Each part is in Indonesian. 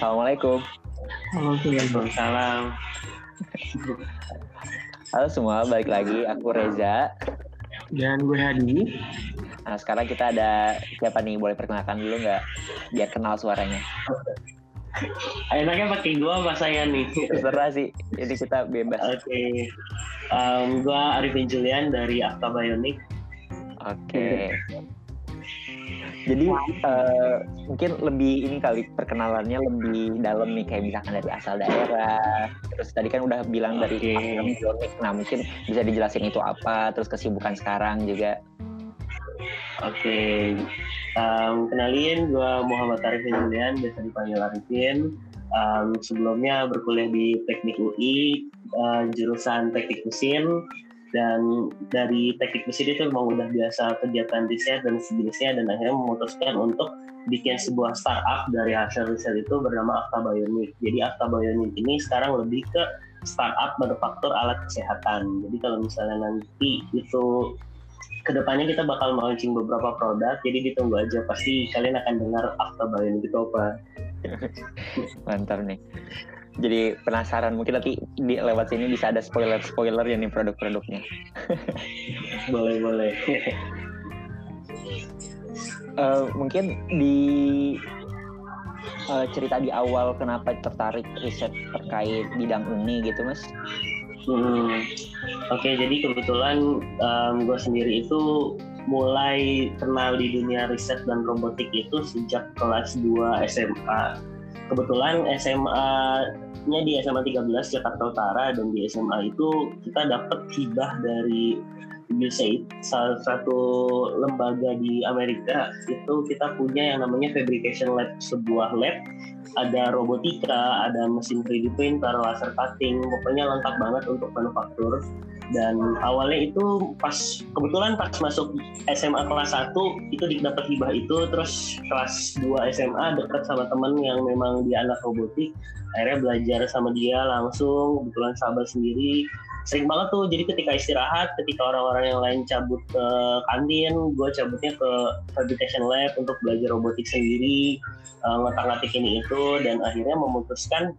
Assalamualaikum. Waalaikumsalam. Halo semua, balik lagi. Aku Reza. Dan gue Hadi. Nah, sekarang kita ada siapa nih? Boleh perkenalkan dulu nggak? Biar kenal suaranya. Enaknya pakai gue apa saya nih? Terserah sih. Jadi kita bebas. Oke. Okay. Um, gue Arifin Julian dari Akta Bionic. Oke. Okay. Jadi uh, mungkin lebih ini kali perkenalannya lebih dalam nih kayak misalkan dari asal daerah. Terus tadi kan udah bilang dari okay. Nah mungkin bisa dijelasin itu apa. Terus kesibukan sekarang juga. Oke. Okay. Um, kenalin gue Muhammad Arifin Julian, biasa dipanggil Arifin. Um, sebelumnya berkuliah di Teknik UI, uh, jurusan Teknik Mesin dan dari teknik mesin itu memang udah biasa kegiatan riset dan sejenisnya dan akhirnya memutuskan untuk bikin sebuah startup dari hasil riset itu bernama Akta Bionic. Jadi Akta Bionic ini sekarang lebih ke startup manufaktur alat kesehatan. Jadi kalau misalnya nanti itu ke depannya kita bakal launching beberapa produk, jadi ditunggu aja pasti kalian akan dengar Akta Bionic itu apa. Mantap nih jadi penasaran mungkin nanti di lewat sini bisa ada spoiler spoiler ya nih produk-produknya. Boleh boleh. Uh, mungkin di uh, cerita di awal kenapa tertarik riset terkait bidang ini gitu mas? Hmm, oke okay, jadi kebetulan um, gue sendiri itu mulai kenal di dunia riset dan robotik itu sejak kelas 2 SMA kebetulan SMA-nya di SMA 13 Jakarta Utara dan di SMA itu kita dapat hibah dari USAID salah satu lembaga di Amerika itu kita punya yang namanya fabrication lab sebuah lab. Ada robotika, ada mesin 3D printer, laser cutting, pokoknya lengkap banget untuk manufaktur dan awalnya itu pas kebetulan pas masuk SMA kelas 1 itu dapat hibah itu. Terus kelas 2 SMA dekat sama temen yang memang dia anak robotik. Akhirnya belajar sama dia langsung kebetulan sahabat sendiri. Sering banget tuh jadi ketika istirahat ketika orang-orang yang lain cabut ke kantin gue cabutnya ke fabrication lab untuk belajar robotik sendiri uh, ngotak-ngatik ini itu. Dan akhirnya memutuskan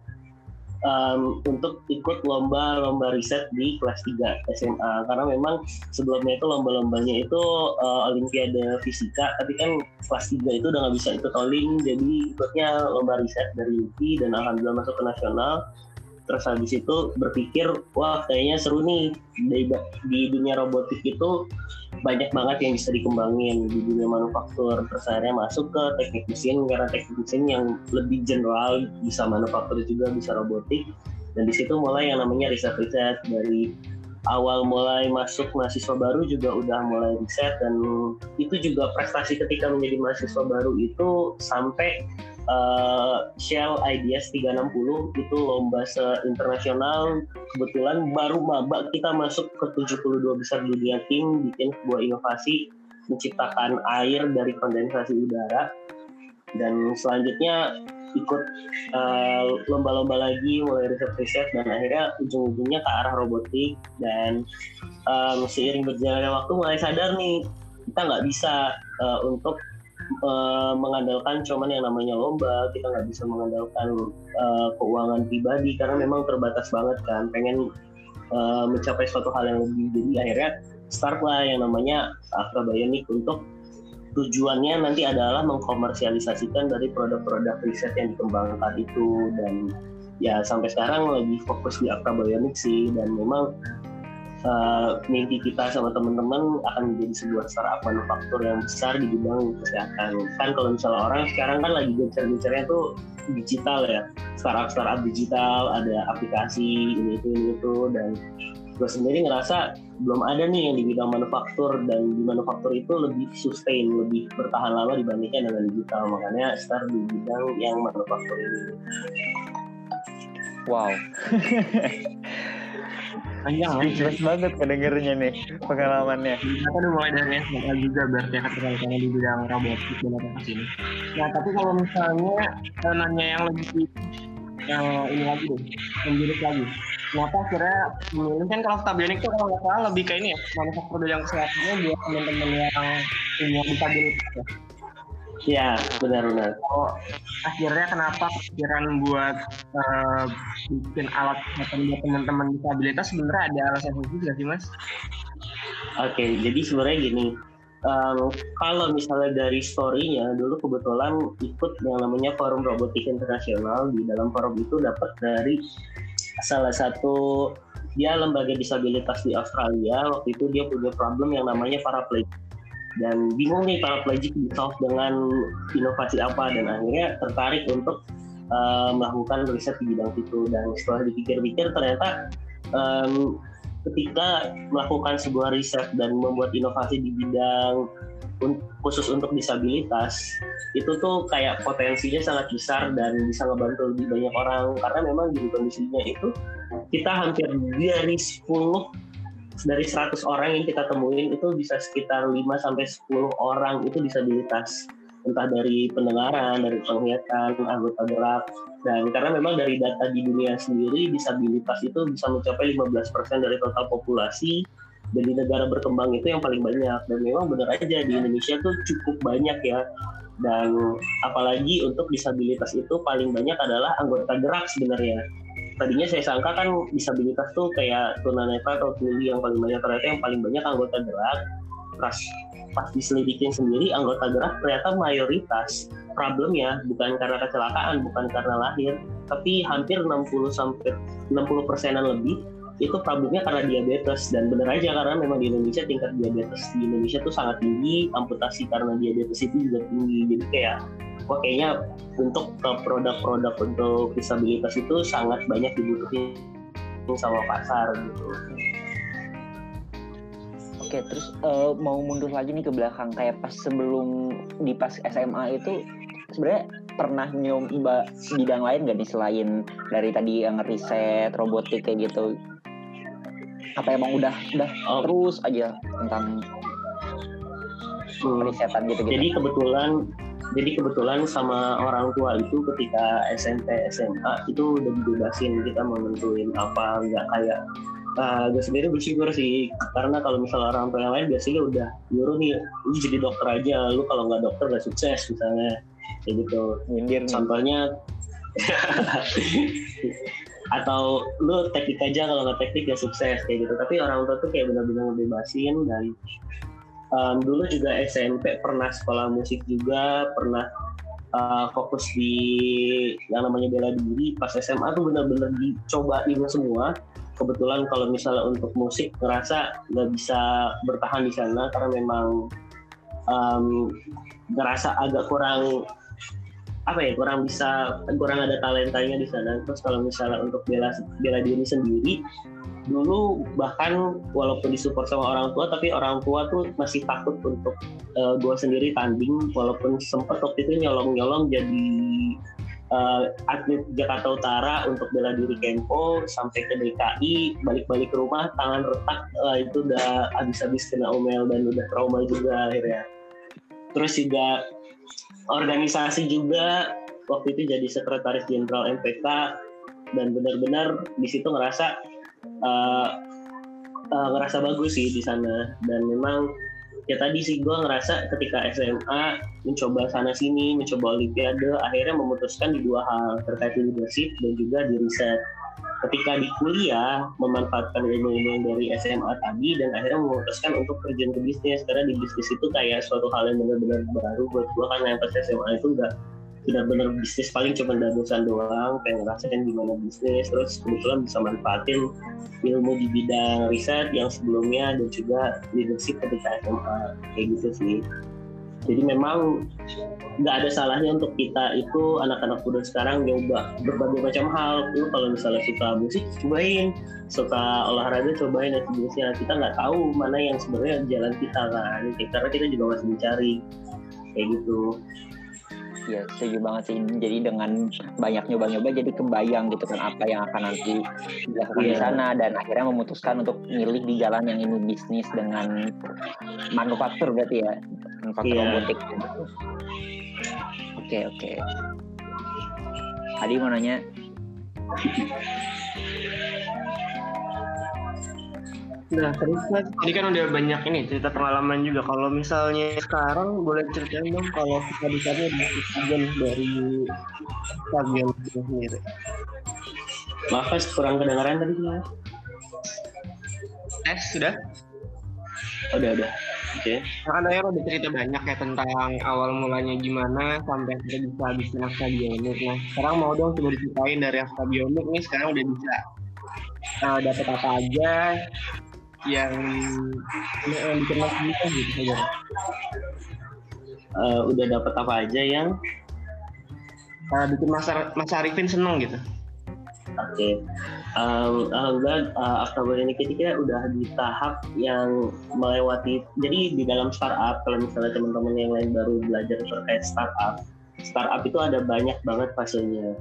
um, untuk ikut lomba-lomba riset di kelas 3 SMA karena memang sebelumnya itu lomba-lombanya itu uh, olimpiade fisika. Tapi kan kelas 3 itu udah nggak bisa ikut olim. Jadi ikutnya lomba riset dari UPI dan alhamdulillah masuk ke nasional terus habis itu berpikir wah kayaknya seru nih. Di, di dunia robotik itu banyak banget yang bisa dikembangin di dunia manufaktur. Terus akhirnya masuk ke teknik mesin karena teknik mesin yang lebih general bisa manufaktur juga bisa robotik. Dan di situ mulai yang namanya riset-riset. Dari awal mulai masuk mahasiswa baru juga udah mulai riset dan itu juga prestasi ketika menjadi mahasiswa baru itu sampai uh, Shell IDS 360 itu lomba se-internasional. Kebetulan baru maba kita masuk ke 72 besar dunia tim bikin sebuah inovasi menciptakan air dari kondensasi udara. Dan selanjutnya ikut eh, lomba-lomba lagi mulai riset-riset dan akhirnya ujung-ujungnya ke arah robotik. Dan um, seiring berjalannya waktu mulai sadar nih kita nggak bisa uh, untuk uh, mengandalkan cuman yang namanya lomba kita nggak bisa mengandalkan uh, keuangan pribadi karena memang terbatas banget kan. Pengen uh, mencapai suatu hal yang lebih. Jadi akhirnya start lah yang namanya Akra Bionic untuk tujuannya nanti adalah mengkomersialisasikan dari produk-produk riset yang dikembangkan itu. Dan ya sampai sekarang lagi fokus di Akra Bionic sih. Dan memang uh, mimpi kita sama teman-teman akan menjadi sebuah startup manufaktur yang besar di bidang kesehatan. Kan kalau misalnya orang sekarang kan lagi gencar-gencarnya tuh digital ya, startup startup digital, ada aplikasi ini itu ini itu dan gue sendiri ngerasa belum ada nih yang di bidang manufaktur dan di manufaktur itu lebih sustain, lebih bertahan lama dibandingkan dengan digital. Makanya start di bidang yang manufaktur ini. Wow. panjang ya. jelas banget kedengernya nih pengalamannya. Kita udah mulai dari SMA juga berarti ya ketika di bidang robotik dan apa ini nah tapi kalau misalnya eh, nanya yang lebih yang ini lagi deh yang jurus lagi. Kenapa akhirnya memilih kan kalau stabilik itu kalau nggak salah lebih kayak ini ya manufaktur bidang kesehatannya buat teman-teman yang punya disabilitas ya Iya, benar-benar. Oh, akhirnya kenapa pikiran buat uh, bikin alat kesehatan buat teman-teman disabilitas sebenarnya ada alasan khusus nggak sih mas? Oke, okay, jadi sebenarnya gini, um, kalau misalnya dari story-nya dulu kebetulan ikut yang namanya Forum Robotik Internasional di dalam forum itu dapat dari salah satu dia lembaga disabilitas di Australia waktu itu dia punya problem yang namanya paraplegic dan bingung nih paraplegic di solve dengan inovasi apa. Dan akhirnya tertarik untuk uh, melakukan riset di bidang itu. Dan setelah dipikir-pikir ternyata um, ketika melakukan sebuah riset dan membuat inovasi di bidang khusus untuk disabilitas itu tuh kayak potensinya sangat besar dan bisa ngebantu lebih banyak orang. Karena memang di kondisinya itu kita hampir dari 10 dari 100 orang yang kita temuin itu bisa sekitar 5 sampai 10 orang itu disabilitas entah dari pendengaran, dari penglihatan, anggota gerak. Dan karena memang dari data di dunia sendiri disabilitas itu bisa mencapai 15% dari total populasi dan di negara berkembang itu yang paling banyak. Dan memang benar aja di Indonesia tuh cukup banyak ya. Dan apalagi untuk disabilitas itu paling banyak adalah anggota gerak sebenarnya tadinya saya sangka kan disabilitas tuh kayak tunanetra atau tuli yang paling banyak ternyata yang paling banyak anggota gerak. Pas pas diselidikin sendiri anggota gerak ternyata mayoritas problemnya bukan karena kecelakaan bukan karena lahir tapi hampir 60 sampai 60 persenan lebih itu problemnya karena diabetes. Dan benar aja karena memang di Indonesia tingkat diabetes di Indonesia tuh sangat tinggi amputasi karena diabetes itu juga tinggi. Jadi kayak wah kayaknya untuk produk-produk untuk disabilitas itu sangat banyak dibutuhin sama pasar gitu. Oke, terus uh, mau mundur lagi nih ke belakang kayak pas sebelum di pas SMA itu sebenarnya pernah nyoba bidang lain gak nih selain dari tadi yang riset robotik kayak gitu? Apa emang udah udah oh. terus aja tentang hmm. risetan gitu, gitu? Jadi kebetulan jadi kebetulan sama orang tua itu ketika SMP SMA itu udah dibebasin kita mau nentuin apa nggak kayak uh, gue sendiri bersyukur sih. Karena kalau misalnya orang tua yang lain biasanya udah nyuruh nih lu jadi dokter aja lu kalau nggak dokter gak sukses misalnya. Kayak gitu. Nyindir contohnya atau lu teknik aja kalau nggak teknik gak sukses kayak gitu. Tapi orang tua tuh kayak benar-benar ngebebasin dan um, dulu juga SMP pernah sekolah musik juga pernah uh, fokus di yang namanya bela diri. Pas SMA tuh benar-benar dicobain semua. Kebetulan kalau misalnya untuk musik ngerasa nggak bisa bertahan di sana karena memang um, ngerasa agak kurang apa ya kurang bisa kurang ada talentanya di sana. Terus kalau misalnya untuk bela bela diri sendiri dulu bahkan walaupun disupport sama orang tua tapi orang tua tuh masih takut untuk uh, eh, gue sendiri tanding. Walaupun sempat waktu itu nyolong-nyolong jadi uh, atlet Jakarta Utara untuk bela diri Kempo sampai ke DKI balik-balik ke rumah tangan retak uh, itu udah habis-habis kena omel dan udah trauma juga akhirnya. Terus juga organisasi juga waktu itu jadi sekretaris jenderal MPK dan benar-benar di situ ngerasa uh, uh, ngerasa bagus sih di sana. Dan memang ya tadi sih gue ngerasa ketika SMA mencoba sana sini mencoba olimpiade akhirnya memutuskan di dua hal terkait leadership dan juga di riset ketika di kuliah memanfaatkan ilmu-ilmu dari SMA tadi dan akhirnya memutuskan untuk kerja ke bisnis. Karena di bisnis itu kayak suatu hal yang benar-benar baru buat gue karena yang pas SMA itu enggak benar-benar bisnis paling cuma dadusan doang pengen ngerasain gimana bisnis. Terus kebetulan bisa manfaatin ilmu di bidang riset yang sebelumnya dan juga leadership ketika SMA kayak gitu sih jadi memang nggak ada salahnya untuk kita itu anak-anak muda sekarang nyoba berbagai macam hal. Lu kalau misalnya suka musik cobain. Suka olahraga cobain. Dan sebagainya kita nggak tahu mana yang sebenarnya jalan kita kan. Karena kita juga masih mencari. Kayak gitu ya setuju banget sih jadi dengan banyak nyoba-nyoba jadi kebayang gitu kan apa yang akan nanti dilakukan yeah. di iya. sana dan akhirnya memutuskan untuk milih di jalan yang ini bisnis dengan manufaktur berarti ya manufaktur yeah. robotik oke okay, oke okay. Adi mau nanya Nah, terus mas, tadi kan udah banyak ini cerita pengalaman juga. Kalau misalnya sekarang boleh ceritain dong kalau kita di sana di stadion dari stadion itu sendiri. Maaf mas, kurang kedengaran tadi mas. Eh, sudah? Udah, udah. Oke. Nah, kan Ayah udah cerita banyak ya tentang awal mulanya gimana sampai kita bisa bikin Aktabionik. Nah, sekarang mau dong coba diceritain dari Aktabionik nih sekarang udah bisa uh, dapat apa aja yang yang bikin mas bisa gitu saja. Eh, udah dapat apa aja yang Uh, bikin Mas, Ar- Mas Arifin seneng gitu. Oke, um, alhamdulillah uh, Oktober ini kita udah di tahap yang melewati. Jadi di dalam startup, kalau misalnya teman-teman yang lain baru belajar terkait startup, startup itu ada banyak banget fasenya.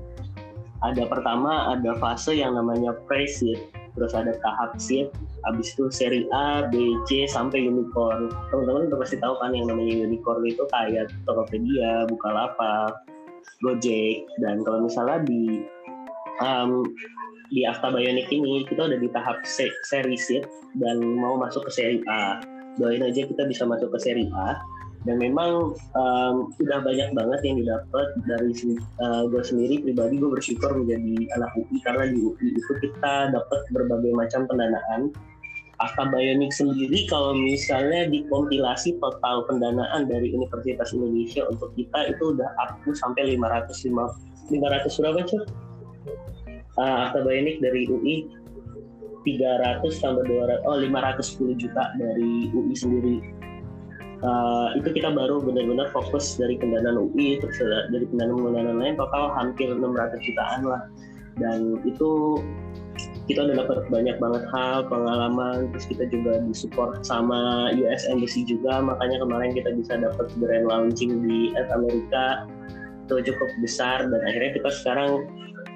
Ada pertama ada fase yang namanya pre-seed, terus ada tahap seed, habis itu seri A, B, C sampai unicorn. Teman-teman udah pasti tahu kan yang namanya unicorn itu kayak Tokopedia, Bukalapak, Gojek, dan kalau misalnya di um, di Afta Bionic ini kita udah di tahap se- seri seed dan mau masuk ke seri A. Doain aja kita bisa masuk ke seri A. Dan memang um, udah banyak banget yang didapat dari uh, gue sendiri pribadi gue bersyukur menjadi anak UI karena di UI itu kita dapat berbagai macam pendanaan. Afta Bionic sendiri kalau misalnya dikompilasi total pendanaan dari Universitas Indonesia untuk kita itu udah aku sampai 505 500 berapa cuy? uh, Akta Bionic dari UI 300 tambah 200 oh 510 juta dari UI sendiri uh, itu kita baru benar-benar fokus dari pendanaan UI terus dari pendanaan-pendanaan lain total hampir 600 jutaan lah. Dan itu kita udah dapat banyak banget hal pengalaman terus kita juga disupport sama US Embassy juga. Makanya kemarin kita bisa dapat grand launching di at Amerika. Itu cukup besar dan akhirnya kita sekarang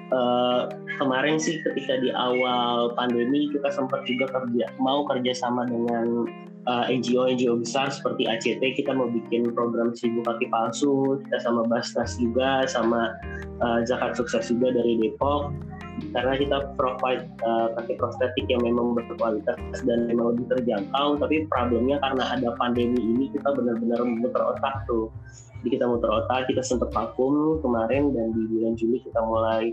Uh, kemarin sih ketika di awal pandemi kita sempat juga kerja mau kerja sama dengan uh, NGO NGO besar seperti ACT kita mau bikin program seribu kaki palsu kita sama Basnas juga sama uh, Zakat Sukses juga dari Depok. Karena kita provide uh, kaki prostetik yang memang berkualitas dan memang lebih terjangkau tapi problemnya karena ada pandemi ini kita benar-benar muter otak tuh. Jadi kita muter otak kita sempat vakum kemarin dan di bulan Juli kita mulai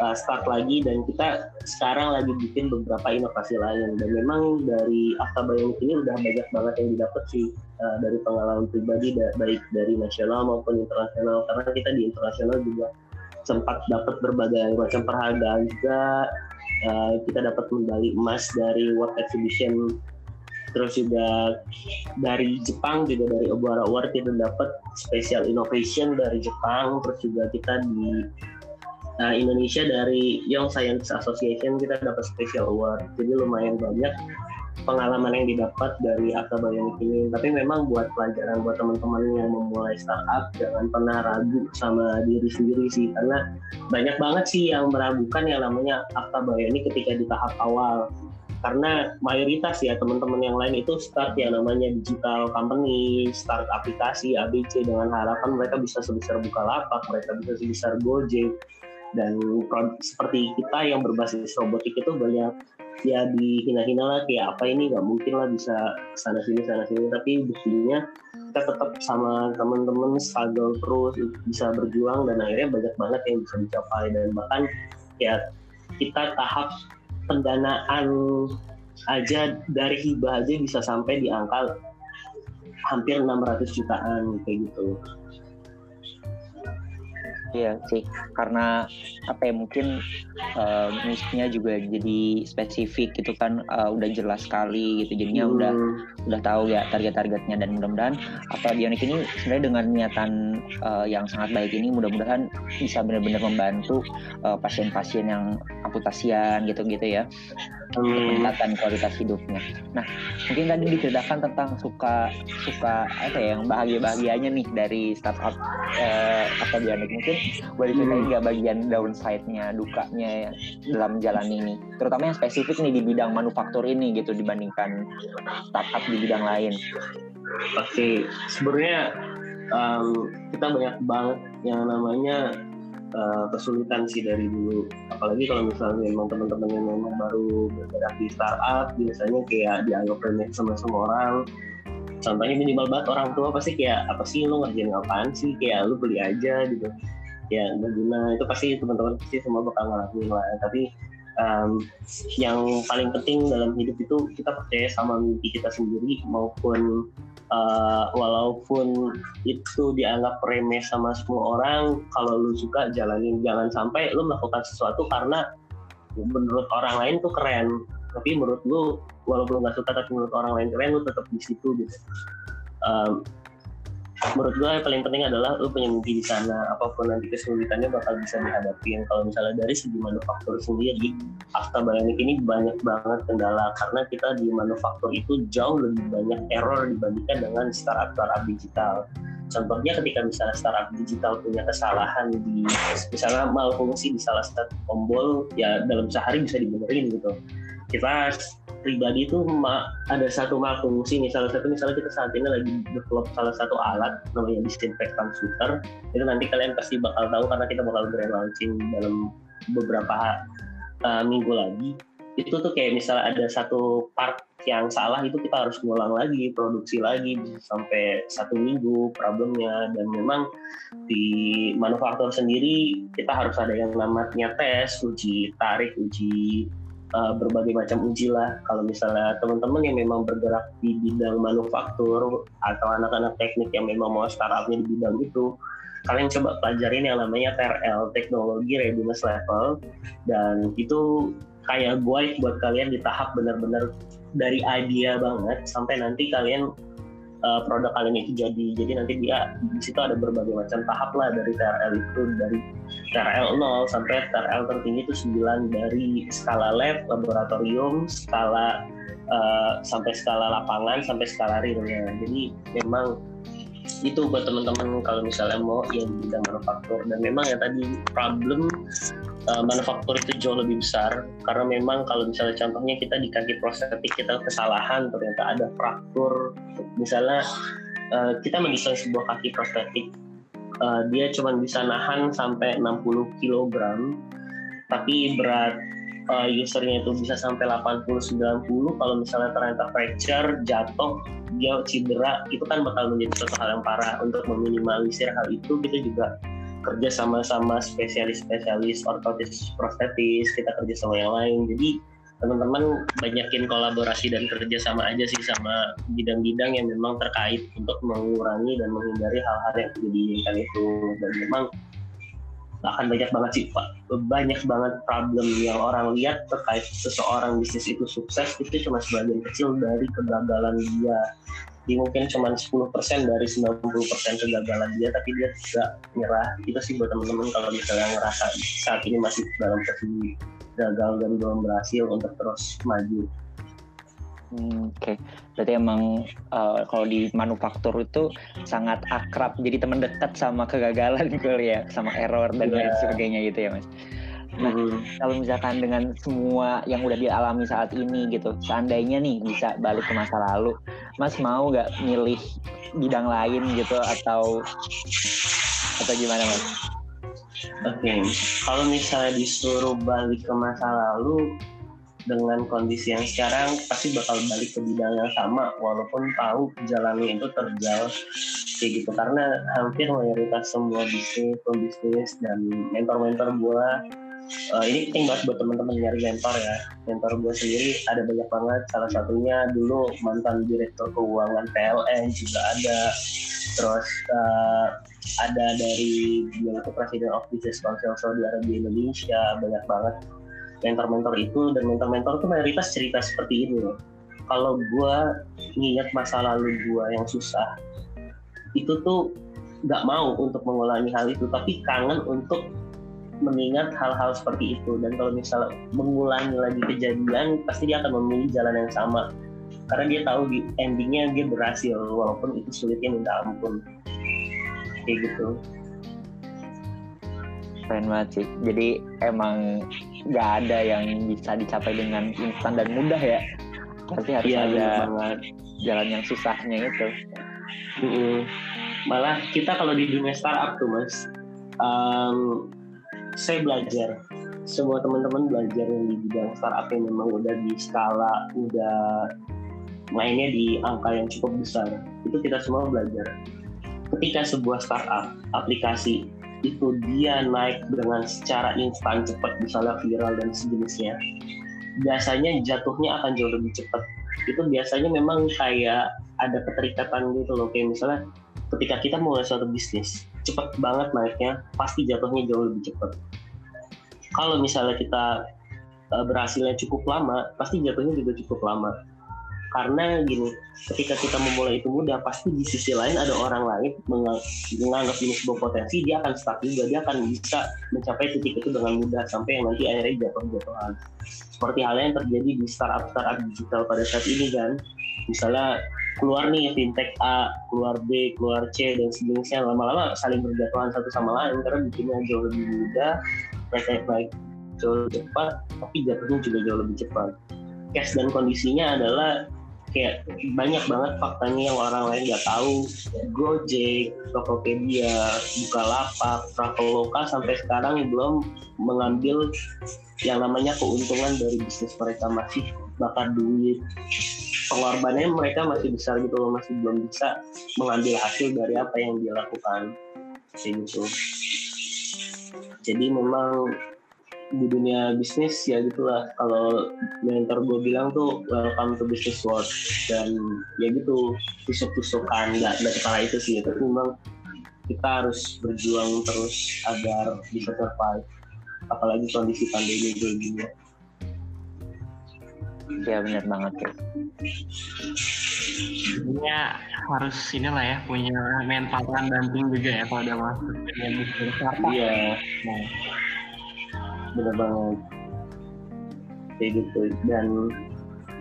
uh, start lagi dan kita sekarang lagi bikin beberapa inovasi lain. Dan memang dari Akta Bionic ini udah banyak banget yang didapat sih uh, dari pengalaman pribadi da baik dari nasional maupun internasional. Karena kita di internasional juga sempat dapat berbagai macam penghargaan juga. Uh, kita dapat medali emas dari World Exhibition terus juga dari Jepang juga dari Obara Award kita dapat special innovation dari Jepang. Terus juga kita di uh, Indonesia dari Young Science Association kita dapat special award. Jadi lumayan banyak pengalaman yang didapat dari Akta Bionic ini. Tapi memang buat pelajaran buat teman-teman yang memulai startup jangan pernah ragu sama diri sendiri sih. Karena banyak banget sih yang meragukan yang namanya Akta Bionic ketika di tahap awal. Karena mayoritas ya teman-teman yang lain itu start yang namanya digital company, start aplikasi ABC dengan harapan mereka bisa sebesar Bukalapak, mereka bisa sebesar Gojek, dan seperti kita yang berbasis robotik itu banyak ya dihina-hina lah kayak apa ini nggak mungkin lah bisa sana sini sana sini tapi buktinya kita tetap sama teman-teman struggle terus bisa berjuang dan akhirnya banyak banget yang bisa dicapai dan bahkan ya kita tahap pendanaan aja dari hibah aja bisa sampai di angka hampir 600 jutaan kayak gitu. Iya sih, karena apa ya mungkin uh, misinya juga jadi spesifik gitu kan, uh, udah jelas sekali gitu, jadinya Hmm. udah udah tahu ya target-targetnya dan mudah-mudahan apa Bionik ini sebenarnya dengan niatan uh, yang sangat baik ini mudah-mudahan bisa benar-benar membantu uh, pasien-pasien yang amputasian gitu-gitu ya Meningkatkan kualitas hidupnya. Nah, mungkin tadi diceritakan tentang suka suka apa ya yang bahagia bahagianya nih dari startup eh, Bionik mungkin boleh ceritain Hmm. nggak bagian downside-nya, dukanya ya dalam jalan ini, terutama yang spesifik nih di bidang manufaktur ini gitu dibandingkan startup di bidang lain. Oke, sebenarnya um, kita banyak banget yang namanya uh, kesulitan sih dari dulu. Apalagi kalau misalnya memang teman-teman yang memang baru bergerak di startup biasanya kayak dianggap remeh sama semua orang. Contohnya minimal banget orang tua pasti kayak apa sih lu ngerjain apaan sih? Kayak lu beli aja gitu. Ya nggak itu pasti teman-teman pasti semua bakal ngelakuin lah. Tapi um, yang paling penting dalam hidup itu kita percaya sama mimpi kita sendiri maupun uh, walaupun itu dianggap remeh sama semua orang kalau lu suka jalanin jangan sampai lu melakukan sesuatu karena menurut orang lain tuh keren. Tapi menurut lu walaupun nggak suka tapi menurut orang lain keren lu tetap di situ gitu. Um, menurut gue yang paling penting adalah lu punya mimpi di sana apa pun nanti kesulitannya bakal bisa dihadapi kalau misalnya dari segi manufaktur sendiri Asta Bionic ini banyak banget kendala karena kita di manufaktur itu jauh lebih banyak error dibandingkan dengan startup-startup digital. Contohnya ketika misalnya startup digital punya kesalahan di misalnya malfungsi di salah satu tombol ya dalam sehari bisa dibenerin gitu kita pribadi itu ada satu malfungsi salah satu misalnya kita saat ini lagi develop salah satu alat namanya disinfektan shooter itu nanti kalian pasti bakal tahu karena kita bakal grand launching dalam beberapa uh, minggu lagi. Itu tuh kayak misalnya ada satu part yang salah itu kita harus ngulang lagi produksi lagi sampai satu minggu problemnya. Dan memang di manufaktur sendiri kita harus ada yang namanya tes uji tarik uji uh, berbagai macam uji lah. Kalau misalnya teman-teman yang memang bergerak di bidang manufaktur atau anak-anak teknik yang memang mau startupnya di bidang itu, kalian coba pelajarin yang namanya TRL, Teknologi Readiness Level, dan itu kayak guide buat kalian di tahap benar-benar dari idea banget sampai nanti kalian uh, produk kalian itu jadi jadi nanti dia di situ ada berbagai macam tahap lah dari TRL itu dari TRL 0 sampai TRL tertinggi itu 9 dari skala lab laboratorium skala uh, sampai skala lapangan sampai skala realnya. Jadi memang itu buat teman-teman kalau misalnya mau yang bidang manufaktur. Dan memang ya tadi problem uh, manufaktur itu jauh lebih besar. Karena memang kalau misalnya contohnya kita di kaki prostetik kita kesalahan ternyata ada fraktur. Misalnya uh, kita mendesain sebuah kaki prostetik uh, dia cuma bisa nahan sampai 60 kg tapi berat uh, usernya itu bisa sampai 80-90 kalau misalnya ternyata fracture jatuh dia cedera itu kan bakal menjadi suatu hal yang parah. Untuk meminimalisir hal itu kita juga kerja sama-sama spesialis-spesialis ortotis prostetis kita kerja sama yang lain. Jadi teman-teman banyakin kolaborasi dan kerja sama aja sih sama bidang-bidang yang memang terkait untuk mengurangi dan menghindari hal-hal yang diinginkan itu. Dan memang akan banyak banget sih pak. Banyak banget problem yang orang lihat terkait seseorang bisnis itu sukses itu cuma sebagian kecil dari kegagalan dia di mungkin cuma 10% dari 90% kegagalan dia tapi dia tidak nyerah itu sih buat teman-teman kalau misalnya ngerasa saat ini masih dalam posisi gagal dan belum berhasil untuk terus maju Hmm, Oke, okay. berarti emang uh, kalau di manufaktur itu sangat akrab, jadi teman dekat sama kegagalan kali ya, sama error dan yeah. lain sebagainya gitu ya mas. Nah, hmm. kalau misalkan dengan semua yang udah dialami saat ini gitu, seandainya nih bisa balik ke masa lalu, Mas mau nggak milih bidang lain gitu atau atau gimana Mas? Oke, okay. kalau misalnya disuruh balik ke masa lalu, dengan kondisi yang sekarang pasti bakal balik ke bidang yang sama walaupun tahu jalannya itu terjal kayak gitu karena hampir mayoritas semua bisnis pembisnis dan mentor-mentor gue uh, ini penting banget buat teman-teman nyari mentor ya. Mentor gue sendiri ada banyak banget. Salah satunya dulu mantan direktur keuangan PLN juga ada. Terus uh, ada dari dia itu presiden of business council Saudi Arabia Indonesia. Banyak banget mentor-mentor itu. Dan mentor-mentor itu mayoritas cerita seperti ini loh. Kalau gue nginget masa lalu gue yang susah, itu tuh nggak mau untuk mengulangi hal itu, tapi kangen untuk mengingat hal-hal seperti itu. Dan kalau misalnya mengulangi lagi kejadian, pasti dia akan memilih jalan yang sama. Karena dia tahu di endingnya dia berhasil, walaupun itu sulitnya minta ampun. Kayak gitu keren banget sih jadi emang nggak ada yang bisa dicapai dengan instan dan mudah ya pasti harus ya, ada banget. jalan yang susahnya itu malah kita kalau di dunia startup tuh mas um, saya belajar. Semua teman-teman belajar yang di bidang startup yang memang udah di skala udah mainnya di angka yang cukup besar. Itu kita semua belajar. Ketika sebuah startup aplikasi itu dia naik dengan secara instan cepat misalnya viral dan sejenisnya biasanya jatuhnya akan jauh lebih cepat. Itu biasanya memang kayak ada keterikatan gitu loh. Kayak misalnya ketika kita mulai suatu bisnis cepat banget naiknya pasti jatuhnya jauh lebih cepat kalau misalnya kita uh, berhasilnya cukup lama pasti jatuhnya juga cukup lama. Karena gini ketika kita memulai itu mudah pasti di sisi lain ada orang lain menganggap ini sebuah potensi dia akan start juga dia akan bisa mencapai titik itu dengan mudah sampai yang nanti akhirnya jatuh-jatuhan. Seperti halnya yang terjadi di startup startup digital pada saat ini kan. Misalnya keluar nih fintech A, keluar B, keluar C dan sejenisnya. Lama-lama saling berjatuhan satu sama lain karena bikinnya jauh lebih mudah, mereka baik jauh lebih cepat, tapi jatuhnya juga jauh lebih cepat. Cash dan kondisinya adalah kayak banyak banget faktanya yang orang lain nggak tahu. Gojek, Tokopedia, Bukalapak, Traveloka sampai sekarang belum mengambil yang namanya keuntungan dari bisnis mereka masih bakar duit. Pengorbanannya mereka masih besar gitu loh masih belum bisa mengambil hasil dari apa yang dia lakukan. Kayak gitu. Jadi memang di dunia bisnis ya gitulah kalau mentor gue bilang tuh welcome to business world. Dan ya gitu tusuk-tusukan nggak nggak kepala itu sih. Tapi memang kita harus berjuang terus agar bisa survive. Apalagi kondisi pandemi kayak gini ya benar banget ya Sebenarnya harus inilah ya punya mental pendamping juga ya kalau udah masuk. Iya. Nah, benar banget. Kayak gitu. Dan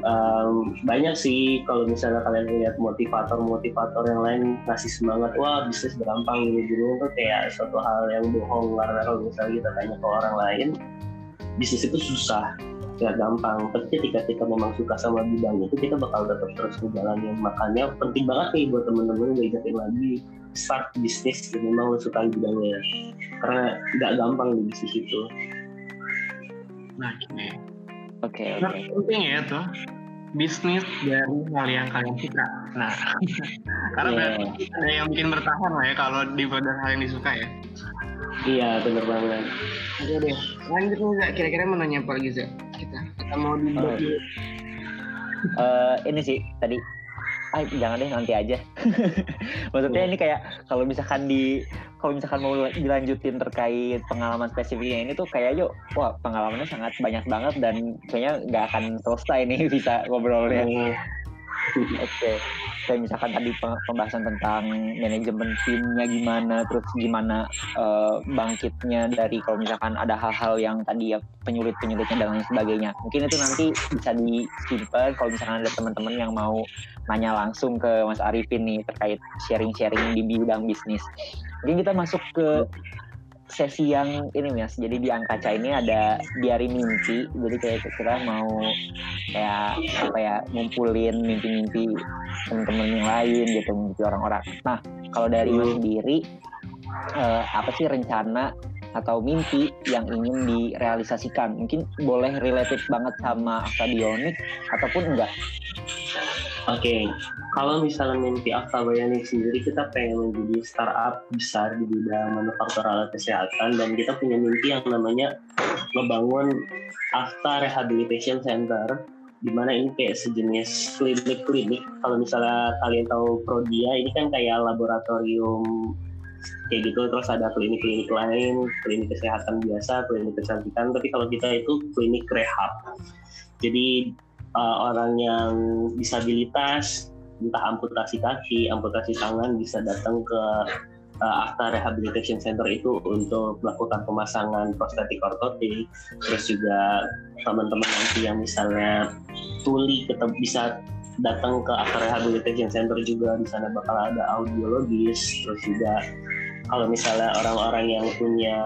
um, banyak sih kalau misalnya kalian lihat motivator-motivator yang lain ngasih semangat wah bisnis gampang gini gini itu kayak suatu hal yang bohong. Karena kalau misalnya kita tanya ke orang lain bisnis itu susah gak gampang tapi ketika kita memang suka sama bidang itu kita bakal tetap terus menjalani makanya penting banget nih buat temen-temen gue ingetin lagi start bisnis gitu memang lo suka bidangnya karena gak gampang di bisnis itu Nah, oke. Oke, Nah, oke. penting ya tuh bisnis dari hal yang kalian suka. Nah, karena Iya. berarti ada yang bikin bertahan lah ya kalau di pada hal yang disuka ya. Iya bener banget. Oke deh, lanjut nih Zak. Kira-kira mau nanya apa lagi Zak? Kita, kita mau di Oh. Eh, ini sih tadi. Ah jangan deh nanti aja. Maksudnya ini kayak kalau misalkan di kalau misalkan mau dilanjutin terkait pengalaman spesifiknya ini tuh kayak yuk wah pengalamannya sangat banyak banget dan kayaknya nggak akan selesai nih bisa ngobrolnya Oke, kayak misalkan tadi pembahasan tentang manajemen timnya gimana, terus gimana eh, bangkitnya dari kalau misalkan ada hal-hal yang tadi ya penyulit-penyulitnya dan lain sebagainya. Mungkin itu nanti bisa disimpan kalau misalkan ada teman-teman yang mau nanya langsung ke Mas Arifin nih terkait sharing-sharing di bidang bisnis. Mungkin kita masuk ke sesi yang ini mas. Jadi di angkaca ini ada diari mimpi. Jadi kayak kita mau kayak apa ya ngumpulin mimpi-mimpi teman-teman yang lain gitu mimpi orang-orang. Nah kalau dari mas sendiri eh, apa sih rencana atau mimpi yang ingin direalisasikan mungkin boleh related banget sama akademik ataupun enggak Oke, kalau misalnya mimpi Bayani sendiri kita pengen menjadi startup besar di bidang manufaktur alat kesehatan dan kita punya mimpi yang namanya ngebangun Akta Rehabilitation Center di mana ini kayak sejenis klinik-klinik. Kalau misalnya kalian tahu Prodia, ini kan kayak laboratorium kayak gitu terus ada klinik-klinik lain, klinik kesehatan biasa, klinik kecantikan. Tapi kalau kita itu klinik rehab. Jadi uh, orang yang disabilitas entah amputasi kaki, amputasi tangan bisa datang ke uh, Akta Rehabilitation Center itu untuk melakukan pemasangan prostetik ortotik, terus juga teman-teman nanti yang misalnya tuli tetap bisa datang ke Akta Rehabilitation Center juga di sana bakal ada audiologis, terus juga kalau misalnya orang-orang yang punya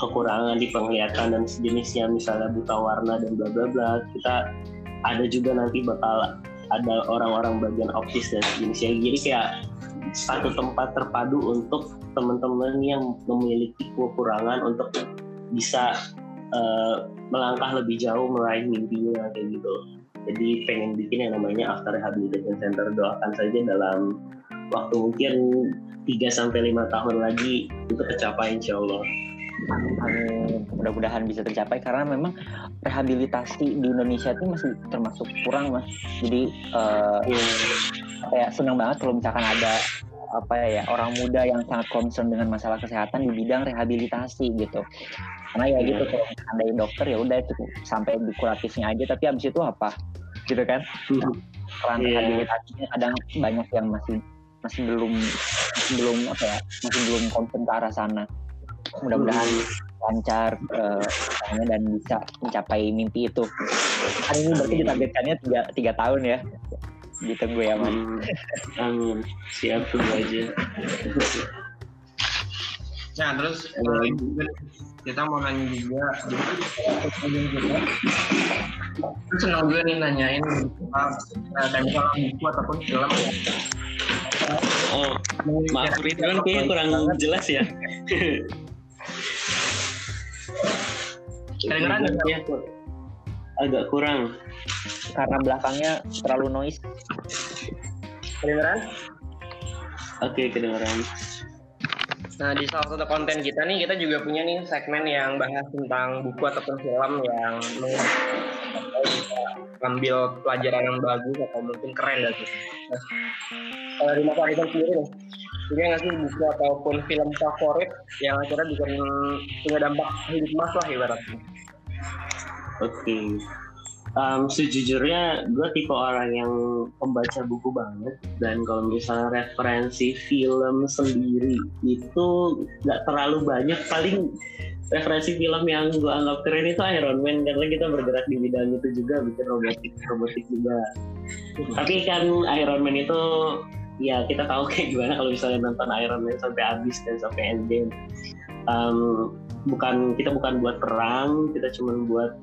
kekurangan di penglihatan dan sejenisnya misalnya buta warna dan bla bla bla kita ada juga nanti bakal ada orang-orang bagian optis dan sejenisnya jadi kayak satu tempat terpadu untuk teman-teman yang memiliki kekurangan untuk bisa uh, melangkah lebih jauh meraih mimpinya kayak gitu. Jadi pengen bikin yang namanya After Rehabilitation Center doakan saja dalam waktu mungkin 3 sampai lima tahun lagi itu tercapai insya Allah. Amin. Mudah-mudahan bisa tercapai karena memang rehabilitasi di Indonesia itu masih termasuk kurang mas. Jadi uh, kayak senang banget kalau misalkan ada apa ya orang muda yang sangat concern dengan masalah kesehatan di bidang rehabilitasi gitu. Karena ya gitu kalau misalkan dari dokter ya udah cukup sampai di kuratifnya aja tapi abis itu apa gitu kan? Peran yeah. rehabilitasinya kadang banyak yang masih masih belum masih belum apa ya masih belum concern ke arah sana mudah-mudahan lancar uh, dan bisa mencapai mimpi itu. Kan ini berarti ditargetkannya tiga, tiga tahun ya. Ditunggu ya, Mas. Amin. Siap tunggu aja. Nah, terus kita mau nanya juga, terus senang juga nih nanyain uh, kayak misalnya buku ataupun film Oh, maaf Ridwan kayaknya kurang jelas ya. Kedengeran ya? Agak kurang. Karena belakangnya terlalu noise. Kedengeran? Oke, kedengeran. Nah, di salah satu konten kita nih, kita juga punya nih segmen yang bahas tentang buku ataupun film yang mengambil pelajaran yang bagus atau mungkin keren gitu. Nah, kalau di masa kita sendiri nih, punya nggak sih buku ataupun film favorit yang akhirnya bikin punya dampak hidup mas lah ibaratnya? Oke. Okay. Um, sejujurnya gue tipe orang yang pembaca buku banget dan kalau misalnya referensi film sendiri itu nggak terlalu banyak paling referensi film yang gue anggap keren itu Iron Man karena kita bergerak di bidang itu juga bikin robotik robotik juga. Tapi kan Iron Man itu ya kita tahu kayak gimana kalau misalnya nonton Iron Man sampai habis dan sampai endgame. Um, bukan kita bukan buat perang kita cuma buat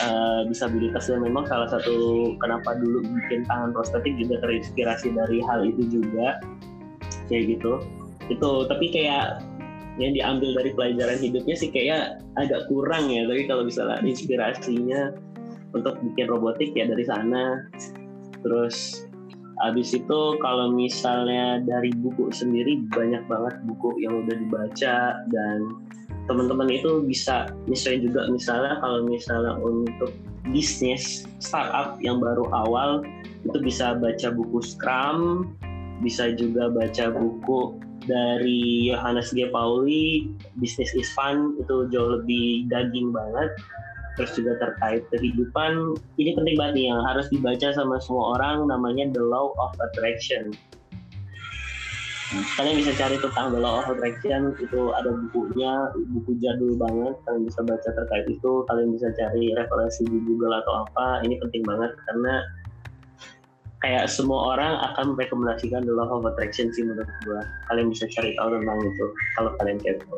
uh, disabilitas. Dan memang salah satu kenapa dulu bikin tangan prostetik juga terinspirasi dari hal itu juga. Kayak gitu. Itu tapi kayak yang diambil dari pelajaran hidupnya sih kayak agak kurang ya. Tapi kalau misalnya inspirasinya untuk bikin robotik ya dari sana. Terus habis itu kalau misalnya dari buku sendiri banyak banget buku yang udah dibaca dan teman-teman itu bisa misalnya juga misalnya kalau misalnya untuk bisnis startup yang baru awal itu bisa baca buku Scrum bisa juga baca buku dari Yohanes G. Pauli, Business is Fun, itu jauh lebih daging banget. Terus juga terkait kehidupan, ini penting banget nih yang harus dibaca sama semua orang, namanya The Law of Attraction. Kalian bisa cari tentang The Law of Attraction, itu ada bukunya, buku jadul banget, kalian bisa baca terkait itu, kalian bisa cari referensi di Google atau apa, ini penting banget karena kayak semua orang akan merekomendasikan The Law of Attraction sih menurut gue. Kalian bisa cari tahu tentang itu kalau kalian kepo.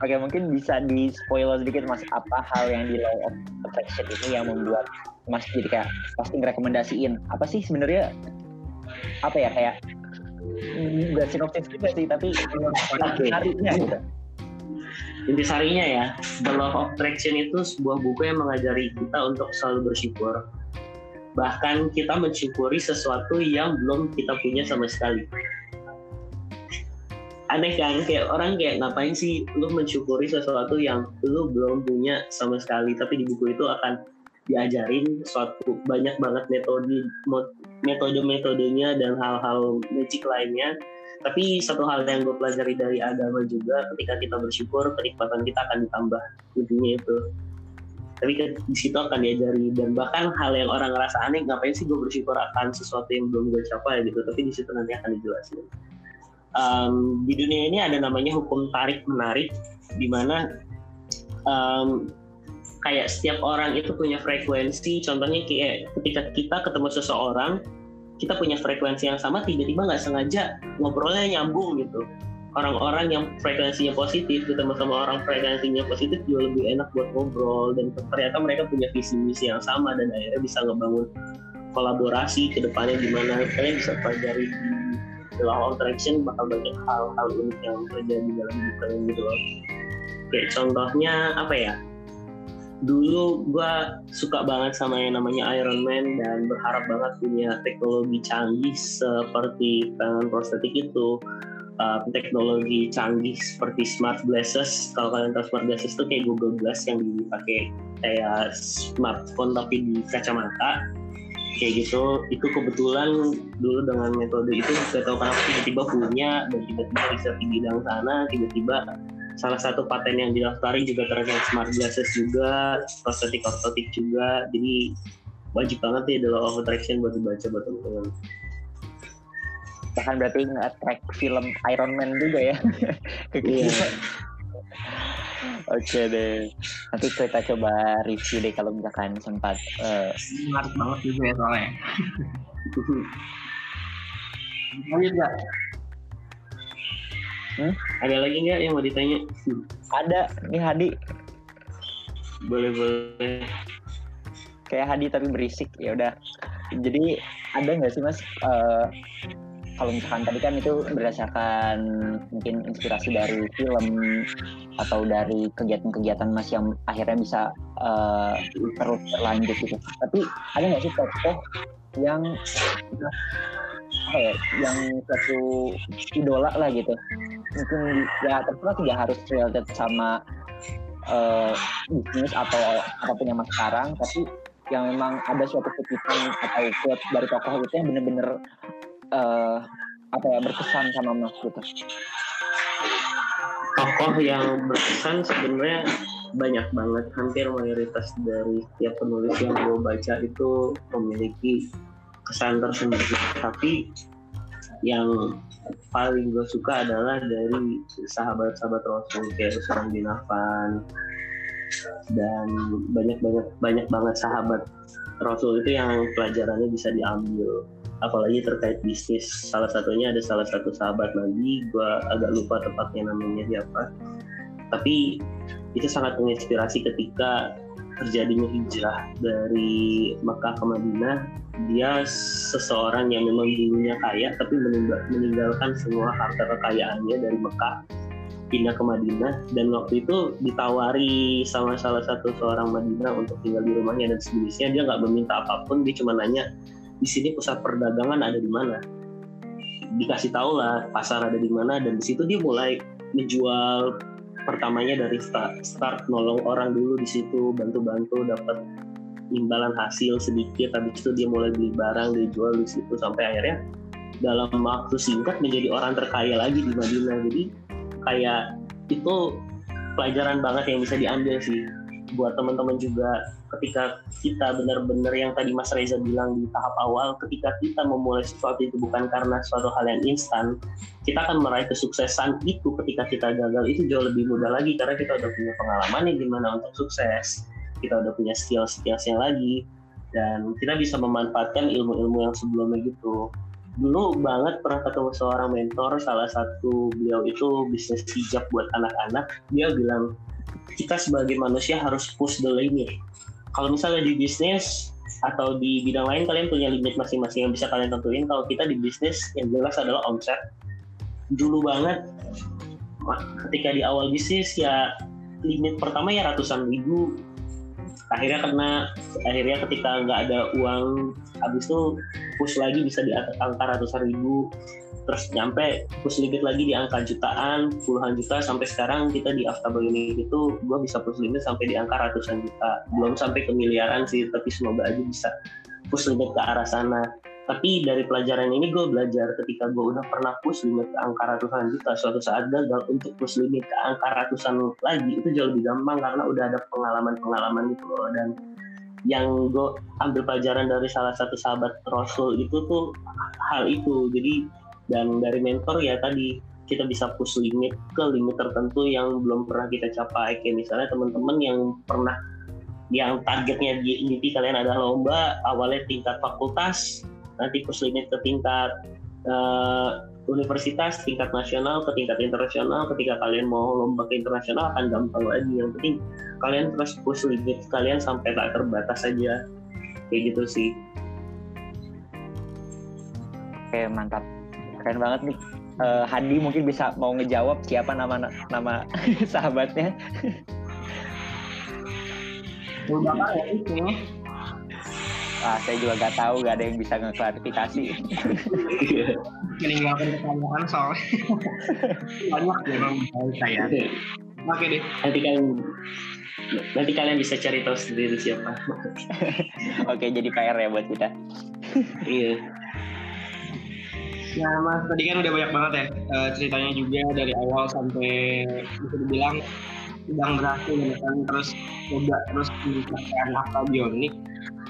Oke, mungkin bisa di spoiler sedikit mas apa hal yang di Law of Attraction ini yang membuat mas jadi kayak pasti ngerekomendasiin apa sih sebenarnya apa ya kayak nggak sinopsis juga sih tapi intisarinya gitu. Intisarinya ya, The Law of Attraction itu sebuah buku yang mengajari kita untuk selalu bersyukur bahkan kita mensyukuri sesuatu yang belum kita punya sama sekali. Aneh kan? Kayak orang kayak ngapain sih lu mensyukuri sesuatu yang lu belum punya sama sekali? Tapi di buku itu akan diajarin suatu banyak banget metode metode metodenya dan hal-hal magic lainnya. Tapi satu hal yang gue pelajari dari agama juga ketika kita bersyukur kenikmatan kita akan ditambah. Intinya itu tapi kan di situ akan diajari dan bahkan hal yang orang ngerasa aneh ngapain sih gue bersyukur akan sesuatu yang belum gue capai gitu. Tapi di situ nanti akan dijelasin. Um, di dunia ini ada namanya hukum tarik menarik di mana um, kayak setiap orang itu punya frekuensi. Contohnya kayak ketika kita ketemu seseorang kita punya frekuensi yang sama tiba-tiba nggak sengaja ngobrolnya nyambung gitu orang-orang yang frekuensinya positif ketemu sama orang frekuensinya positif juga lebih enak buat ngobrol. Dan ternyata mereka punya visi misi yang sama dan akhirnya bisa ngebangun kolaborasi ke depannya gimana. Kalian bisa pelajari di law of attraction bakal banyak hal-hal unik yang terjadi dalam hidup kalian gitu loh. Kayak contohnya apa ya? Dulu gue suka banget sama yang namanya Iron Man dan berharap banget punya teknologi canggih seperti tangan prostetik itu uh, teknologi canggih seperti smart glasses. Kalau kalian tahu smart glasses itu kayak Google Glass yang dipakai kayak smartphone tapi di kacamata. Kayak gitu. Itu kebetulan dulu dengan metode itu gak tahu kenapa tiba-tiba punya dan tiba-tiba riset di bidang sana tiba-tiba salah satu paten yang didaftari juga terkait smart glasses juga prostetik ortotik juga. Jadi wajib banget ya of Attraction buat dibaca buat teman-teman bahkan berarti nge-track film Iron Man juga ya ke kita Oke deh, nanti kita coba review deh kalau misalkan sempat. Uh... Smart banget juga ya soalnya. Lanjut nggak? Hmm? Ada lagi nggak yang mau ditanya? Ada, nih Hadi. Boleh boleh. Kayak Hadi tapi berisik ya udah. Jadi ada nggak sih mas uh, kalau misalkan tadi kan itu berdasarkan mungkin inspirasi dari film atau dari kegiatan-kegiatan mas yang akhirnya bisa uh, terus berlanjut gitu. Tapi ada nggak sih tokoh yang apa ya, yang satu idola lah gitu mungkin ya terserah tidak harus related sama uh, bisnis atau apa pun yang mas sekarang tapi yang memang ada suatu kutipan atau quote dari tokoh itu yang benar-benar uh, apa ya berkesan sama mas gitu. Tokoh yang berkesan sebenarnya banyak banget. Hampir mayoritas dari setiap penulis yang gue baca itu memiliki kesan tersendiri. Tapi yang paling gue suka adalah dari sahabat-sahabat Rasul kayak Usman bin Affan. Dan banyak banyak banyak banget sahabat Rasul itu yang pelajarannya bisa diambil apalagi terkait bisnis. Salah satunya ada salah satu sahabat lagi. Gue agak lupa tepatnya namanya siapa. Tapi itu sangat menginspirasi ketika terjadinya hijrah dari Mekah ke Madinah. Dia seseorang yang memang dulunya kaya tapi meninggal, meninggalkan semua harta kekayaannya dari Mekah. Pindah ke Madinah. Dan waktu itu ditawari sama salah satu seorang Madinah untuk tinggal di rumahnya dan sejenisnya. Dia nggak meminta apa pun. Dia cuma nanya di sini pusat perdagangan ada di mana? Dikasih tahu lah pasar ada di mana dan di situ dia mulai menjual pertamanya dari start, start nolong orang dulu di situ bantu-bantu dapat imbalan hasil sedikit habis itu dia mulai beli barang dia jual di situ sampai akhirnya dalam waktu singkat menjadi orang terkaya lagi di Madinah. Jadi kayak itu pelajaran banget yang bisa diambil sih buat teman-teman juga ketika kita benar-benar yang tadi Mas Reza bilang di tahap awal ketika kita memulai sesuatu itu bukan karena suatu hal yang instan kita akan meraih kesuksesan itu ketika kita gagal itu jauh lebih mudah lagi karena kita udah punya pengalaman yang gimana untuk sukses kita udah punya skill-skills yang lagi dan kita bisa memanfaatkan ilmu-ilmu yang sebelumnya gitu. Dulu banget pernah ketemu seorang mentor salah satu beliau itu bisnis hijab buat anak-anak dia bilang kita sebagai manusia harus push the limit kalau misalnya di bisnis atau di bidang lain kalian punya limit masing-masing yang bisa kalian tentuin. Kalau kita di bisnis yang jelas adalah omset. Dulu banget ketika di awal bisnis ya limit pertama ya ratusan ribu. Akhirnya karena akhirnya ketika nggak ada uang habis itu push lagi bisa di angka ratusan ribu terus nyampe push limit lagi di angka jutaan puluhan juta. Sampai sekarang kita di Aftable ini itu gue bisa push limit sampai di angka ratusan juta. Belum sampai ke miliaran sih tapi semoga aja bisa push limit ke arah sana. Tapi dari pelajaran ini gue belajar ketika gue udah pernah push limit ke angka ratusan juta suatu saat gagal untuk push limit ke angka ratusan lagi itu jauh lebih gampang karena udah ada pengalaman-pengalaman gitu loh. Dan yang gue ambil pelajaran dari salah satu sahabat Rasul itu tuh hal itu. Jadi dan dari mentor ya tadi kita bisa push limit ke limit tertentu yang belum pernah kita capai kayak misalnya teman-teman yang pernah yang targetnya di mimpi kalian adalah lomba awalnya tingkat fakultas nanti push limit ke tingkat uh, universitas, tingkat nasional, ke tingkat internasional. Ketika kalian mau lomba ke internasional akan gampang lagi. Yang penting kalian terus push limit kalian sampai tak terbatas saja. Kayak gitu sih. Oke mantap. Keren banget nih. Uh, Hadi mungkin bisa mau ngejawab siapa nama nama sahabatnya. Udah ya kayaknya. Ah, saya juga gak tahu, gak ada yang bisa ngeklarifikasi. Meninggalkan pertanyaan soalnya banyak yang saya. Oke deh. Nanti kalian nanti kalian bisa cari tahu sendiri siapa. Oke, jadi PR ya buat kita. iya. Nah, Mas, tadi kan udah banyak banget ya uh, ceritanya juga dari awal sampai bisa dibilang sedang berhasil menekan terus coba terus meningkatkan akal bionik.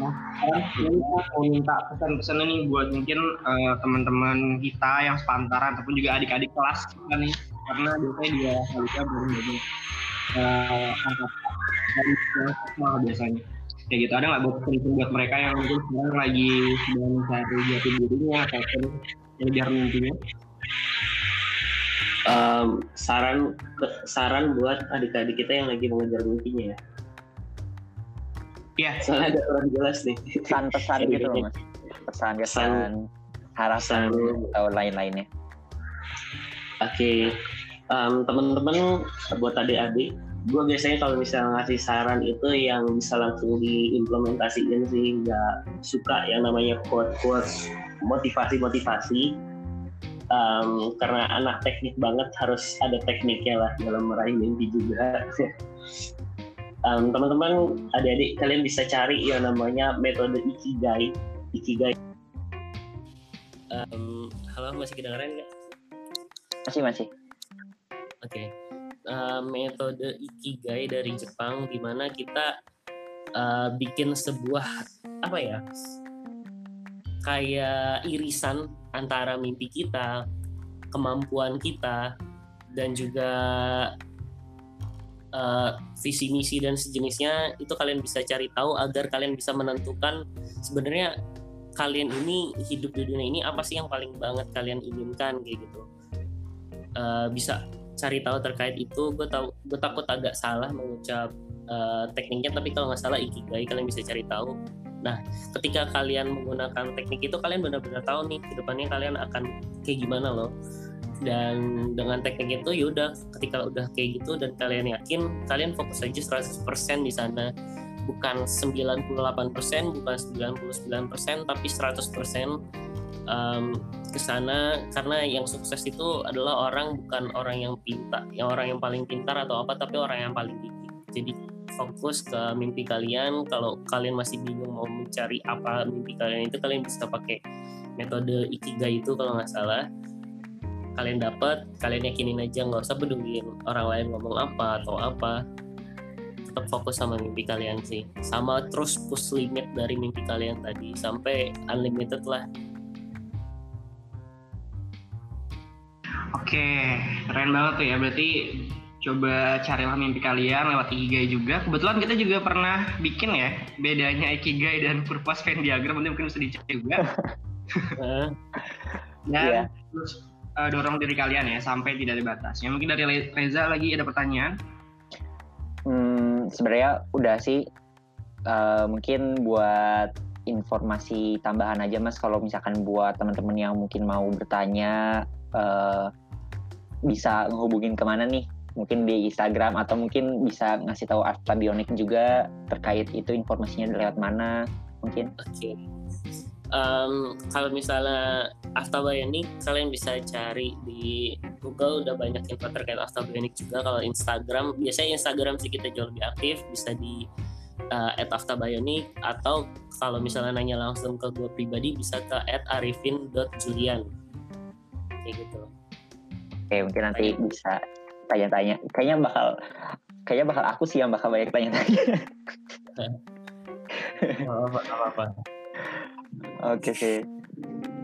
Nah, sekarang kita mau minta pesan-pesan nih buat mungkin uh, teman-teman kita yang sepantaran ataupun juga adik-adik kelas kita nih. Karena biasanya dia Halika belum jadi uh, angkatan. Dari semua biasanya kayak gitu ada nggak buat penting buat mereka yang mungkin sekarang lagi sedang mencari jati dirinya ataupun mengejar mimpinya um, saran saran buat adik-adik kita yang lagi mengejar mimpinya ya Iya. Soalnya ada orang jelas nih. Pesan-pesan gitu loh mas. Pesan-pesan harapan atau lain-lainnya. Oke, okay. um, teman-teman buat adik-adik, gue biasanya kalau misalnya ngasih saran itu yang bisa langsung diimplementasikan sih, nggak suka yang namanya quote-quote motivasi-motivasi. Um, karena anak teknik banget harus ada tekniknya lah dalam meraih mimpi juga. um, teman-teman adik-adik kalian bisa cari yang namanya metode ikigai ikigai um, halo masih kedengeran nggak masih masih oke okay. Uh, metode ikigai dari Jepang di mana kita uh, bikin sebuah apa ya kayak irisan antara mimpi kita kemampuan kita dan juga uh, visi misi dan sejenisnya. Itu kalian bisa cari tahu agar kalian bisa menentukan sebenarnya kalian ini hidup di dunia ini apa sih yang paling banget kalian inginkan kayak gitu. Uh, bisa cari tahu terkait itu gue tahu gue takut agak salah mengucap uh, tekniknya tapi kalau nggak salah ikigai kalian bisa cari tahu. Nah ketika kalian menggunakan teknik itu kalian benar-benar tahu nih ke depannya kalian akan kayak gimana loh. Dan dengan teknik itu yaudah ketika udah kayak gitu dan kalian yakin kalian fokus aja 100% di sana. Bukan 98% bukan 99% tapi 100% um, ke sana karena yang sukses itu adalah orang bukan orang yang pintar yang orang yang paling pintar atau apa tapi orang yang paling gigih jadi fokus ke mimpi kalian. Kalau kalian masih bingung mau mencari apa mimpi kalian itu kalian bisa pakai metode ikigai itu kalau nggak salah. Kalian dapat kalian yakinin aja nggak usah peduliin orang lain ngomong apa atau apa. Tetap fokus sama mimpi kalian sih. Sama terus push limit dari mimpi kalian tadi sampai unlimited lah oke keren banget tuh ya berarti coba carilah mimpi kalian lewat Ikigai juga. Kebetulan kita juga pernah bikin ya bedanya Ikigai dan purpose Venn diagram nanti mungkin bisa dicek juga. dan yeah. terus uh, dorong diri kalian ya sampai tidak ada batasnya. Mungkin dari Reza lagi ada pertanyaan? Hmm, sebenarnya udah sih. Uh, mungkin buat informasi tambahan aja mas, kalau misalkan buat teman-teman yang mungkin mau bertanya, uh, bisa ngehubungin ke mana nih? Mungkin di Instagram atau mungkin bisa ngasih tahu Arta Bionik juga terkait itu informasinya lewat mana? Mungkin. Oke. Okay um, kalau misalnya Aftabayonik kalian bisa cari di Google udah banyak info terkait Aftabayonik juga kalau Instagram biasanya Instagram sih kita jauh lebih aktif bisa di uh, @aftabayonik atau kalau misalnya nanya langsung ke gue pribadi bisa ke @arifin.julian kayak gitu oke mungkin nanti bisa tanya-tanya kayaknya bakal kayaknya bakal aku sih yang bakal banyak tanya-tanya apa apa Oke sih.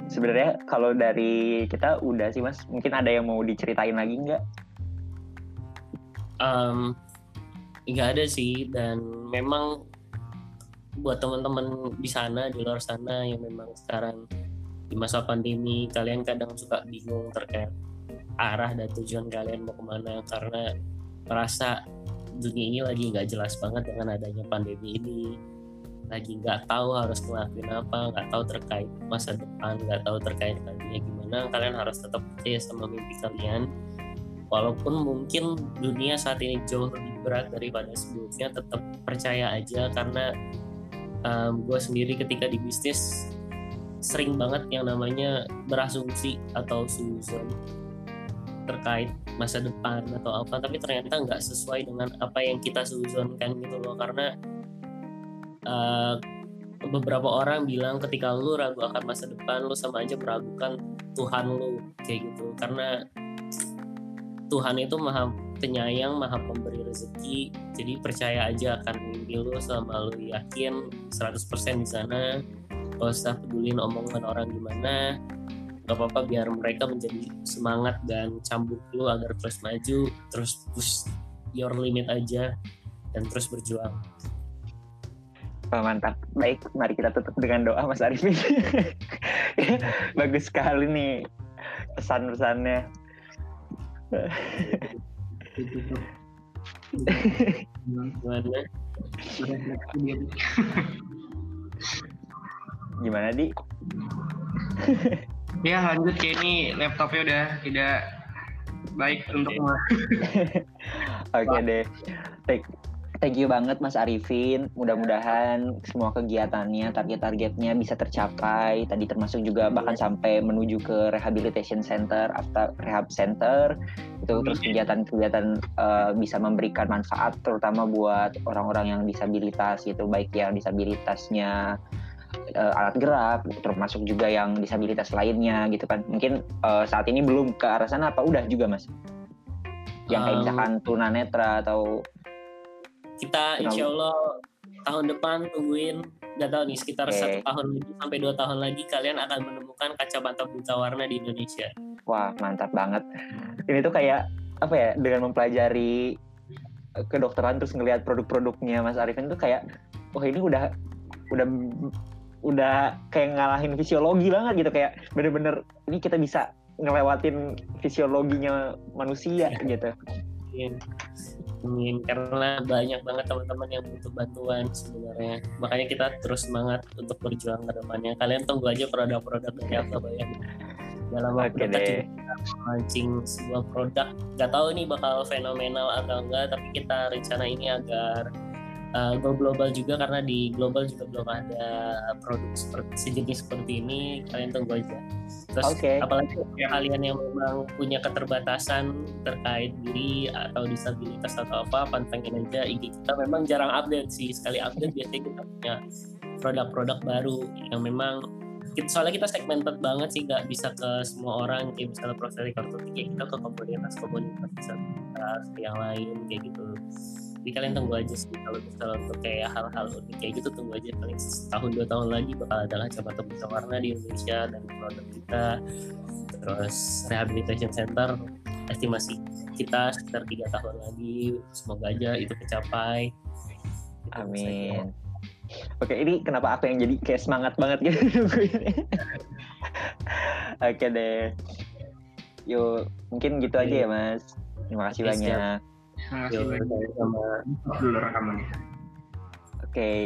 Sebenarnya kalau dari kita udah sih mas. Mungkin ada yang mau diceritain lagi nggak? Um, nggak ada sih dan memang buat teman-teman di sana di luar sana yang memang sekarang di masa pandemi kalian kadang suka bingung terkait arah dan tujuan kalian mau ke mana karena merasa dunia ini lagi nggak jelas banget dengan adanya pandemi ini. Lagi nggak tahu harus ngelakuin apa nggak tahu terkait masa depan nggak tahu terkait nantinya gimana. Kalian harus tetap percaya sama mimpi kalian. Walaupun mungkin dunia saat ini jauh lebih berat daripada sebelumnya tetap percaya aja. Karena um, gue sendiri ketika di bisnis sering banget yang namanya berasumsi atau suzon terkait masa depan atau apa tapi ternyata nggak sesuai dengan apa yang kita suzonkan gitu loh. Karena uh, beberapa orang bilang ketika lu ragu akan masa depan lu sama aja meragukan Tuhan lu kayak gitu. Karena Tuhan itu maha penyayang maha pemberi rezeki jadi percaya aja akan mimpi lu selama lu yakin 100% di sana. Gak usah pedulin omongan orang gimana gak apa-apa biar mereka menjadi semangat dan cambuk lu agar terus maju terus push your limit aja dan terus berjuang Wah, mantap. Baik, mari kita tutup dengan doa Mas Arifin. Bagus sekali nih pesan-pesannya. Gimana? Gimana, Di? Ya, lanjut kayak ini laptopnya udah tidak baik untuk Oke okay, deh. Take Thank you banget Mas Arifin. Mudah-mudahan semua kegiatannya, target-targetnya bisa tercapai. Tadi termasuk juga bahkan sampai menuju ke rehabilitation center, after rehab center. Itu terus kegiatan-kegiatan uh, bisa memberikan manfaat terutama buat orang-orang yang disabilitas gitu, baik yang disabilitasnya uh, alat gerak, termasuk juga yang disabilitas lainnya gitu kan. Mungkin uh, saat ini belum ke arah sana apa udah juga Mas? Yang kayak misalkan tunanetra atau kita insya Allah tahun depan tungguin nggak tahu nih sekitar okay. satu tahun lagi sampai dua tahun lagi kalian akan menemukan kacamata buta warna di Indonesia. Wah mantap banget. Ini tuh kayak apa ya dengan mempelajari kedokteran terus ngelihat produk-produknya Mas Arifin tuh kayak wah ini udah udah udah kayak ngalahin fisiologi banget gitu kayak bener-bener ini kita bisa ngelewatin fisiologinya manusia gitu. Iya. Karena banyak banget teman-teman yang butuh bantuan sebenarnya. Makanya kita terus semangat untuk berjuang ke depannya. Kalian tunggu aja produk-produk dari Alphabaya dalam waktu dekat launching sebuah produk. Nggak tahu ini bakal fenomenal atau enggak tapi kita rencana ini agar uh, go global juga karena di global juga belum ada produk seperti sejenis seperti ini kalian tunggu aja terus okay. apalagi ya. kalian yang memang punya keterbatasan terkait diri atau disabilitas atau apa pantengin aja IG kita memang jarang update sih sekali update biasanya kita punya produk-produk baru yang memang soalnya kita segmented banget sih nggak bisa ke semua orang kayak misalnya prosesi ortotik ya kita ke komunitas komunitas disabilitas yang lain kayak gitu jadi kalian tunggu aja sih kalau misalnya untuk kayak hal-hal unik kayak gitu tunggu aja paling setahun dua tahun lagi bakal ada kacamata warna di Indonesia dan produk kita terus rehabilitation center estimasi kita sekitar tiga tahun lagi semoga aja itu tercapai amin Oke, ini kenapa aku yang jadi kayak semangat banget gitu nungguin. Oke deh. Yuk, mungkin gitu aja ya, Mas. Terima kasih banyak. Terima kasih sama dulu rekamannya. Oke. Okay.